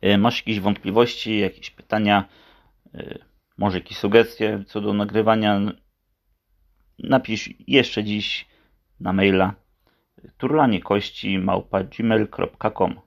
E, masz jakieś wątpliwości, jakieś pytania, e, może jakieś sugestie co do nagrywania? Napisz jeszcze dziś na maila turlaniekości małpa gmail.com